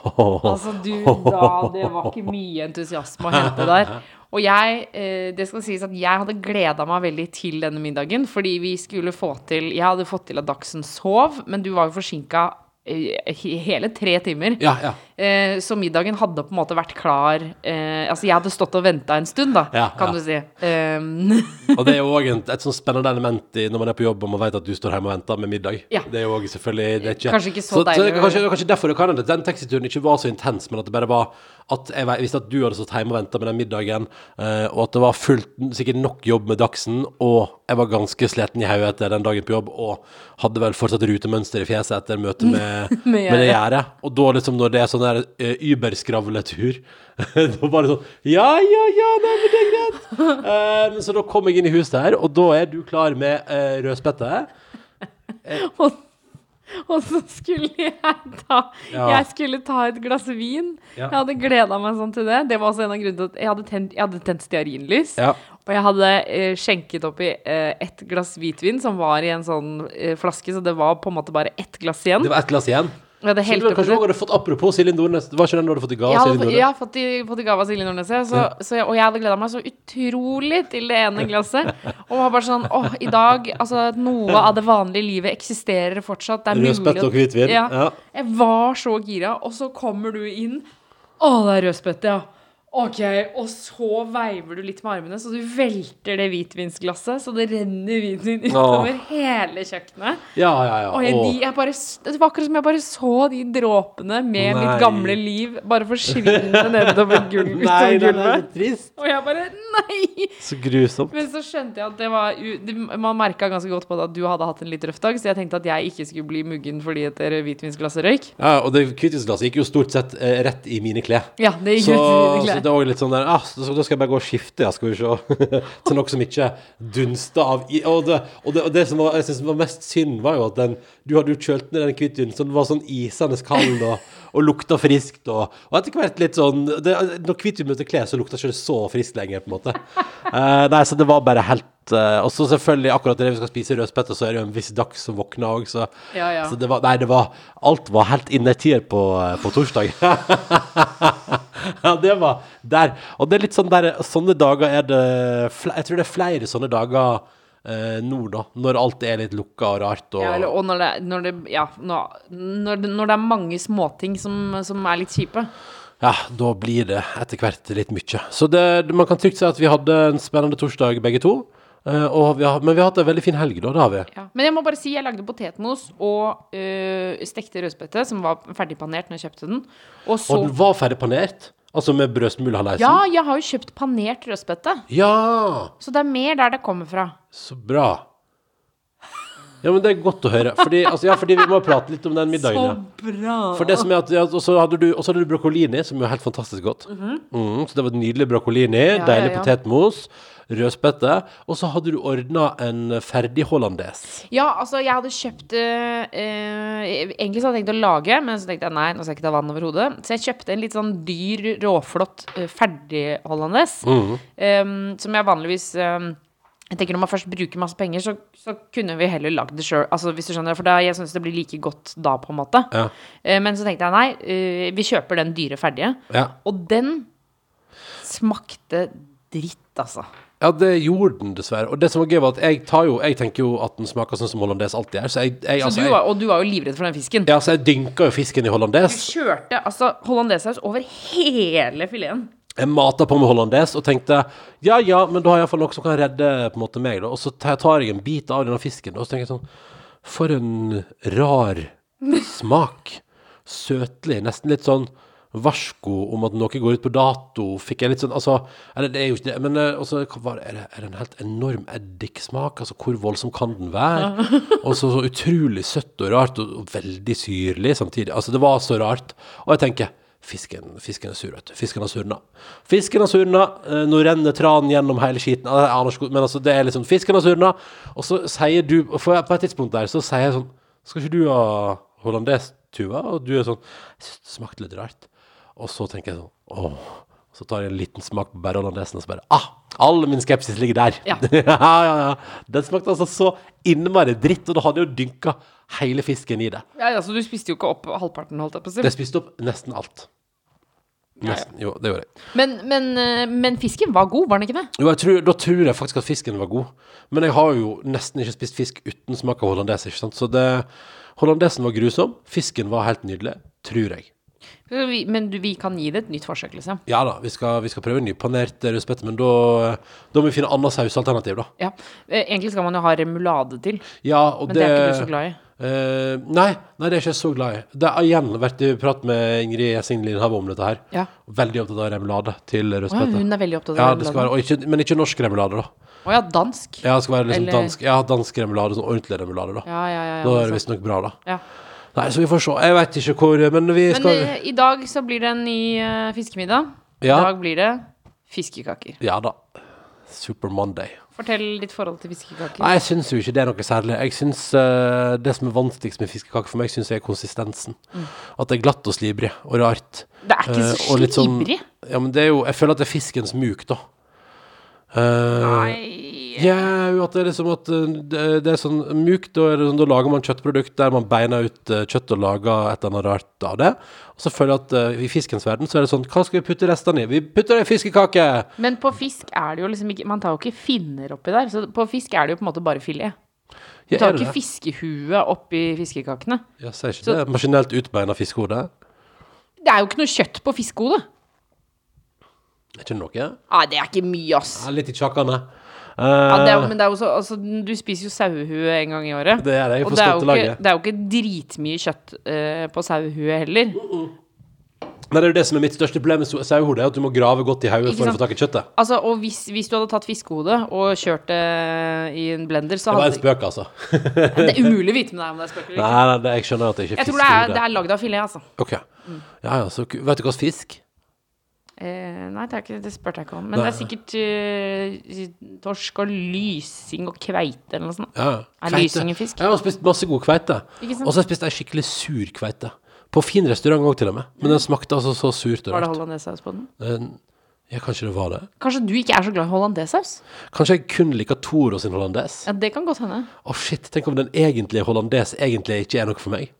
Altså, du da Det var ikke mye entusiasme å hente der. Og jeg, eh, det skal sies at jeg hadde gleda meg veldig til denne middagen, fordi vi skulle få til Jeg hadde fått til at Dagsen sov, men du var jo forsinka hele tre timer. Ja, ja. Eh, så middagen hadde på en måte vært klar eh, Altså, jeg hadde stått og venta en stund, da, Ja, kan du si. Um, Og det er jo òg et sånn spennende element i, når man er på jobb og man vet at du står hjemme og venter med middag. Ja. Det er jo også selvfølgelig det er ikke, Kanskje ikke så så, deilig. Så, kanskje, kanskje derfor det kan hende at den taxituren ikke var så intens, men at det bare var at jeg visste at du hadde stått hjemme og venta med den middagen, eh, og at det var fullt, sikkert nok jobb med Dagsen, og jeg var ganske sliten i hodet etter den dagen på jobb, og hadde vel fortsatt rutemønster i fjeset etter møtet med, Med med det gjerdet. Og da liksom når det er sånn der uh, überskravletur, da bare sånn Ja, ja, ja, nei, men det er greit. Eh, så da kom jeg inn i huset her, og da er du klar med uh, rødspette. og, og så skulle jeg ta Ja. Jeg skulle ta et glass vin. Ja. Jeg hadde gleda meg sånn til det. Det var også en av grunnene til at jeg hadde tent, jeg hadde tent stearinlys. Ja. Og jeg hadde eh, skjenket oppi eh, ett glass hvitvin som var i en sånn eh, flaske, så det var på en måte bare ett glass igjen. Det var ett glass igjen. Jeg det er helt du kanskje det. hadde fått apropos Silje Nordnes. Det var ikke den du hadde fått i gave av Silje Nordnes? Ja, fått, i- fått i gave av Silje Nordnes, så, så og jeg hadde gleda meg så utrolig til det ene glasset. Og var bare sånn åh, i dag Altså, noe av det vanlige livet eksisterer fortsatt. Det er mulig Rødspett og hvitvin. Ja. Ja. Jeg var så gira, og så kommer du inn. Å, det er rødspett, ja. Ok, og så veiver du litt med armene, så du velter det hvitvinsglasset, så det renner hvitvin utover hele kjøkkenet. Ja, ja, ja. Og jeg, de, jeg bare, det var akkurat som jeg bare så de dråpene med Nei. mitt gamle liv bare forsvinne nedover gulvet. Nei, gulvet. nei, nei, gulvet. så trist. Og jeg bare Nei! Så grusomt. Men så skjønte jeg at det var det, Man merka ganske godt på det at du hadde hatt en litt røff dag, så jeg tenkte at jeg ikke skulle bli muggen fordi et hvitvinsglass røyk. Ja, og det hvitvinsglasset gikk jo stort sett eh, rett i mine klær. Ja, det gikk Så, rett i så det er òg litt sånn der ah, Da skal jeg bare gå og skifte, ja, skal vi se. Til noe som ikke dunster av i, Og det, og det, og det som var, jeg synes var mest synd, var jo at den Du hadde jo kjølt ned den hvite dunsten, den var sånn isende kald og, og lukta friskt. Og, og etter hvert litt sånn det, Når hvitvin møter klær, så ikke det så friskt lenger, på en måte. Uh, nei, så det var bare helt eh, Og så selvfølgelig, akkurat det vi skal spise rødspette, så er det jo en viss dags som våkner òg, så, Ja, ja. så det var Nei, det var Alt var helt innertier på, eh, på torsdag. ja, det var der. Og det er litt sånn der Sånne dager er det Jeg tror det er flere sånne dager eh, nå, da. Når alt er litt lukka og rart. Og, Ja, eller, og når det, når det Ja, når, når, det, når det er mange småting som, som er litt kjipe. Ja, da blir det etter hvert litt mye. Så det, man kan trygt si at vi hadde en spennende torsdag begge to. Uh, og vi har, men vi har hatt en veldig fin helg, da. Det har vi. Ja. Men jeg må bare si jeg lagde potetmos og uh, stekte rødspette, som var ferdigpanert når jeg kjøpte den. Og så Og den var ferdig panert. Altså med brødsmulehalleisen. Ja, jeg har jo kjøpt panert rødspette. ja! Så det er mer der det kommer fra. Så bra. Ja, men det er godt å høre. Fordi, altså, ja, fordi vi må prate litt om den middagen. Så bra! For det som er at, ja, og så hadde du, og så hadde du broccolini, som jo er helt fantastisk godt. mm, så det var et nydelig broccolini, Ja, deilig potetmos, rødspette, og så hadde du ordna en ferdig hollandes. Ja, altså, jeg hadde kjøpt øh, øh, Egentlig så hadde jeg tenkt å lage, men så tenkte jeg nei, nå skal jeg ikke ta vann over hodet. Så jeg kjøpte en litt sånn dyr, råflott øh, ferdig hollandes. Um, som jeg vanligvis um, jeg tenker Når man først bruker masse penger, så, så kunne vi heller lagd det sjøl. Altså, hvis du skjønner, for da, jeg syns det blir like godt da, på en måte. Ja. Eh, men så tenkte jeg nei, eh, vi kjøper den dyre ferdige. Ja. Og den smakte dritt, altså. ja, det gjorde den dessverre. Og det som var gøy, var at jeg tar jo Jeg tenker jo at den smaker sånn som hollandes alltid gjør, altså, du var, og du var jo livredd for den fisken. ja, så jeg dynka jo fisken i hollandes. Kjørte altså hollandesaus over hele fileten. Jeg mata på med hollandes og tenkte ja ja, men da har jeg iallfall noe som kan redde på en måte meg. da Og så tar jeg en bit av denne fisken, og så tenker jeg sånn For en rar smak. Søtlig. Nesten litt sånn varsko om at noe går ut på dato. Fikk jeg litt sånn Altså, eller det er jo ikke det, men eh, også, er, det, er det en helt enorm eddiksmak? Altså, hvor voldsom kan den være? Og så, så utrolig søtt og rart, og, og veldig syrlig samtidig. Altså, det var så rart. Og jeg tenker Fisken, fisken er sur, vet du. Fisken har surna. Fisken har surna. eh, Nå renner tranen gjennom hele skiten. Ah, Men altså, det er liksom Fisken har surna. Og så sier du For på et tidspunkt der så sier jeg sånn Skal ikke du ha hollandes, Tuva? Og du er sånn Jeg syns det smakte litt rart. Og så tenker jeg sånn Åh. Så tar jeg en liten smak på bare hollandesen, og så bare Ah! All min skepsis ligger der. Ja. ja, ja, ja. Den smakte altså så innmari dritt, og da hadde jeg jo dynka hele fisken i det. Ja, ja, Så du spiste jo ikke opp halvparten, holdt jeg på å si. Det spiste opp nesten alt. Nesten, jo, det gjorde jeg. Men, men, eh, men fisken var god, var den ikke det? Jo, jeg tror, da tror jeg faktisk at fisken var god. Men jeg har jo nesten ikke spist fisk uten smak av hollandes, ikke sant. Så det Hollandesen var grusom. Fisken var helt nydelig. Tror jeg. Vi- Men du, vi kan gi det et nytt forsøk, liksom. Ja da, vi skal, vi skal prøve nypanert rødspette, men da, da må vi finne annet sausalternativ, da. Ja. Eh, Egentlig skal man jo ha remulade til, Ja, og men det er ikke du så glad i. Uh, nei, nei, det er ikke jeg så glad i. Det har igjen vært i prat med Ingrid Gjessing Lindhaug om dette her. Ja. Veldig opptatt av remulade til Å, ja, hun er veldig opptatt Ja, av det skal være, remulade. og ikke, men ikke norsk remulade, da. Å ja, dansk. Ja, det skal være liksom Eller- dansk, ja, dansk remulade, sånn ordentlig remulade, da. Ja, ja, ja. ja, Da er det visstnok bra, da. ja. Nei, så vi får se. Jeg veit ikke hvor Men vi Men skal i, i dag så blir det en ny eh, fiskemiddag. I dag blir det fiskekaker. Ja da. Super Monday. Fortell ditt forhold til fiskekaker. Nei, jeg syns jo ikke det er noe særlig. Jeg synes, eh, Det som er vanskeligst med fiskekaker for meg, syns jeg er konsistensen. At det er glatt og slibrig og rart. Det er ikke Eh, så og litt sånn- slibrig. Ja, men det er jo Jeg føler at det er fiskens muk, da. Eh, Nei Ja, jo, at det er liksom at uh, det, det er sånn mjukt, da, er det sånn, da lager man kjøttprodukt der man beiner ut uh, kjøtt og lager et eller annet rart av det. Og så føler jeg at uh, i fiskens verden så er det sånn Hva skal vi putte restene i? Vi putter det i fiskekake! Men på fisk er det jo liksom ikke Man tar jo ikke finner oppi der. Så på fisk er det jo på en måte bare filet. Du Ja, tar det ikke det? fiskehue oppi fiskekakene. Ja, sier ikke Så- det maskinelt utbeina fiskehode? Det er jo ikke noe kjøtt på fiskehodet. Er ikke det noe? Nei, det er ikke mye, ass. Ja, litt i tjakkene. Uh, Ja, det er, men det er jo så, altså, du spiser jo sauehue en gang i året. det er det. Jeg Og får det er, jo ikke, det er jo ikke dritmye kjøtt uh, på sauehue heller. Men det er jo det som er mitt største problem med sau- sauehode, er at du må grave godt i hodet for å få tak i kjøttet. Altså, og hvis, hvis du hadde tatt fiskehode og kjørt det i en blender, så Det var en hadde spøk, altså. Det er umulig å vite med deg om det er spøk eller ikke. Nei, nei, jeg skjønner at det ikke er Jeg tror det er, fiskehode. det er lagd av filet, altså. Ok. Ja, ja, så vet du hva slags fisk? Eh, nei, det, ikke, det spurte jeg ikke om. Men Nei. det er sikkert uh, torsk og lysing og kveite eller noe sånt. Ja, Er lysing en fisk? Jeg har spist masse god kveite. Og så har jeg spist ei skikkelig sur kveite. På fin restaurant òg, til og med. Men den smakte altså så surt. Var det hollandesaus på den? Eh, Ja, kanskje det var det. Kanskje du ikke er så glad i hollandesaus? Kanskje jeg kun liker Toro sin hollandes. Ja, det kan godt hende. Å shit, tenk om den egentlige hollandes egentlig ikke er noe for meg.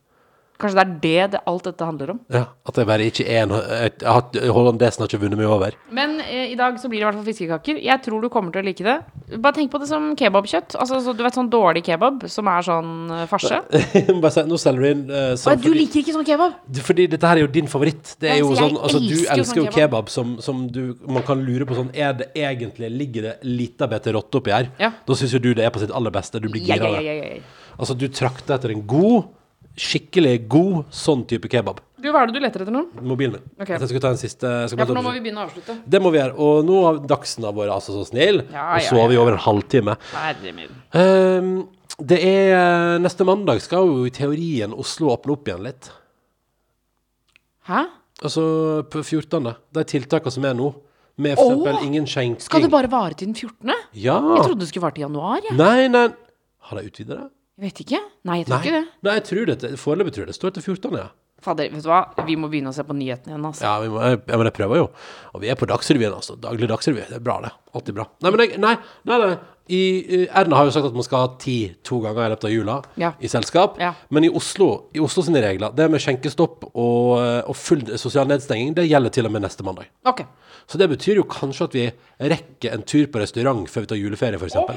Kanskje det er det, det alt dette handler om. Ja, At jeg bare ikke er en jeg har Hollandesen har ikke vunnet meg over. Men eh, i dag så blir det i hvert fall fiskekaker. Jeg tror du kommer til å like det. Bare tenk på det som kebabkjøtt. Altså, så, du vet sånn dårlig kebab som er sånn eh, farse. Bare si, Nå selger du inn uh, sånn du liker ikke sånn kebab? Du- Fordi dette her er jo din favoritt. Det er Ja, jo jeg sånn, altså Du elsker jo elsker jo sånn kebab som, som du Man kan lure på sånn Er det egentlig Ligger det lita bete rotte oppi her? Ja. Da syns jo du det er på sitt aller beste. Du blir Ja, gira av ja, det. ja, ja. Altså, du trakter etter en god, skikkelig god sånn type kebab. Du, hva er det du leter etter nå? Mobilen min. Okay. Jeg skal ta en siste skal Ja, for nå må vi begynne å avslutte. Det må vi gjøre. Og nå har Dagsen vært altså så snill, Ja, og ja, så har vi ja. over en halvtime. Herre min. Ehm, det er Neste mandag skal jo i teorien Oslo åpne opp igjen litt. Hæ? Altså på 14. De tiltakene som er nå, med for eksempel Åh! ingen skjenking Skal det bare vare til den 14.? Ja! Jeg trodde det skulle vare til januar. Ja. Nei, nei Har de utvida det? Jeg vet ikke. Nei, jeg tror ikke det. Nei, jeg tror det. Foreløpig tror jeg det står til 14. Ja. Fader, vet du hva? Vi må begynne å se på nyhetene igjen, altså. Ja, vi må, jeg, men jeg prøver jo. Og vi er på Dagsrevyen, altså. Daglig Dagsrevy. Det er bra, det. Alltid bra. Nei, men jeg, nei, nei, nei. I, Erna har jo sagt at man skal ha ti to ganger i løpet av jula Ja. i selskap. Ja. Men i Oslo, i Oslo sine regler, det med skjenkestopp og, og full sosial nedstenging, det gjelder til og med neste mandag. Okay. Så det betyr jo kanskje at vi rekker en tur på restaurant før vi tar juleferie, f.eks. Oh.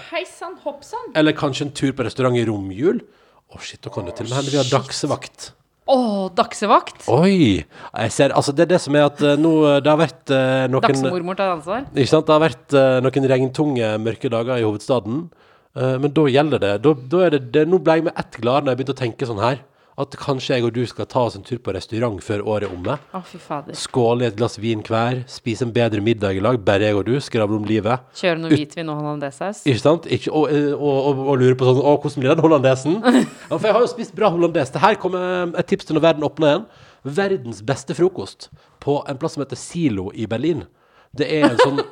Eller kanskje en tur på restaurant i romjul. Å, shit, da kan det til og med hende vi har dagsevakt. Å, dagsevakt. Oi! Jeg ser, altså Det er det som er at eh, nå eh, Det har vært eh, noen Dagsmormor tar ansvar. Ikke sant? Det har vært eh, noen regntunge, mørke dager i hovedstaden. Eh, men da gjelder det. Da, da er det, det. Nå ble jeg med ett glad når jeg begynte å tenke sånn her. At kanskje jeg og du skal ta oss en tur på restaurant før året er omme. Å, fy fader. Skåle i et glass vin hver. Spise en bedre middag i lag. Bare jeg og du. Skravle om livet. Kjøre noe hvitvin og hollandesaus. Ikke sant? Ikke, og, eh, og, og, og lure på sånn Å, hvordan blir den hollandesen? Ja, for jeg har jo spist bra hollandes. Det her kommer et tips til når verden åpner igjen. Verdens beste frokost på en plass som heter Silo i Berlin. Det er en sånn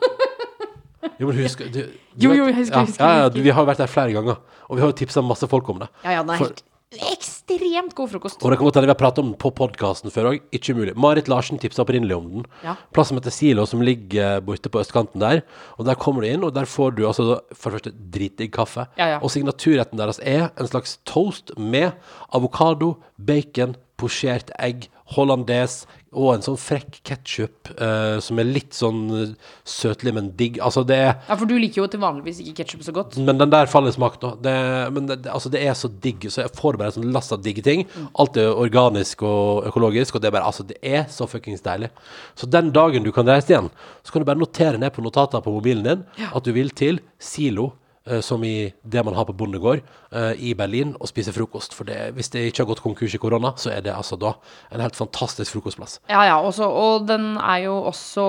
Jo, men husk du, du Jo, jo, jeg husker, ja, husker, ja, ja, Vi har vært der flere ganger, og vi har jo tipsa masse folk om det. Ja, ja, det er helt ekstremt god frokost. Og det kan godt hende vi har pratet om på podkasten før òg. Ikke umulig. Marit Larsen tipsa opprinnelig om den. Ja. Plass som heter Silo, som ligger borte på østkanten der. Og der kommer du inn, og der får du altså for det første dritdigg kaffe. Ja, ja. Og signaturretten deres er en slags toast med avokado, bacon, posjert egg, hollandes og en sånn frekk ketsjup eh, som er litt sånn eh, søtlig, men digg. Altså, det er Ja, for du liker jo til vanligvis ikke ketsjup så godt. men den der faller i smak, da. Det, men det, det- altså, det er så digg, så jeg får bare en sånn lass av digge ting. Alt er organisk og økologisk, og det er bare Altså, det er så fuckings deilig. Så den dagen du kan reise igjen, så kan du bare notere ned på notater på mobilen din at du vil til Silo. Eh, Som i det man har på bondegård eh, i Berlin, og spise frokost. For det, hvis det ikke har gått konkurs i korona, så er det altså da en helt fantastisk frokostplass. Ja, ja, også, og den er jo også,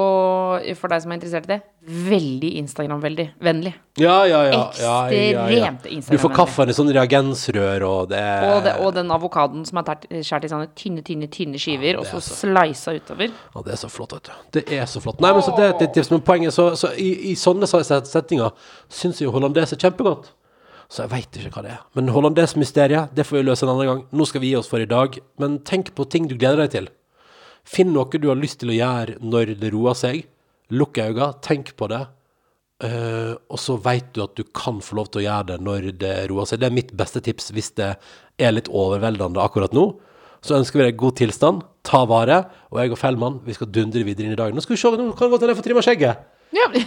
for deg som er interessert i det, veldig Instagram-veldig vennlig. Ja, ja, ja. ja, ja, ja. Du får Instagram-vennlig. kaffen i sånn reagensrør, og det Og, det, og den avokadoen som er skåret i sånne tynne, tynne, tynne skiver, og så så- slisa utover. Ja, det er så flott, vet du. Det er så flott. Nei, men så det er et tips. Men poenget så, så i, i sånne settinger syns jo hollandes er kjempegodt. Så jeg veit ikke hva det er. Men hollandesmysteriet, det får vi løse en annen gang. Nå skal vi gi oss for i dag. Men tenk på ting du gleder deg til. Finn noe du har lyst til å gjøre når det roer seg. Lukk øynene, tenk på det. Uh, og så veit du at du kan få lov til å gjøre det når det roer seg. Det er mitt beste tips hvis det er litt overveldende akkurat nå. Så ønsker vi deg god tilstand. Ta vare. Og jeg og Fellmann vi skal dundre videre inn i dagen. Nå skal vi se, nå kan det godt hende jeg får trimma skjegget. Ja,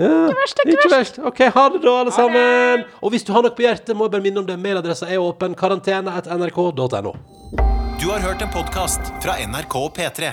Ikke verst, ikke verst. OK, ha det da, alle sammen. Og hvis du har noe på hjertet, må jeg bare minne om det. Mailadressa er åpen. Karantene etter nrk.no. Du har hørt en podkast fra NRK og P3.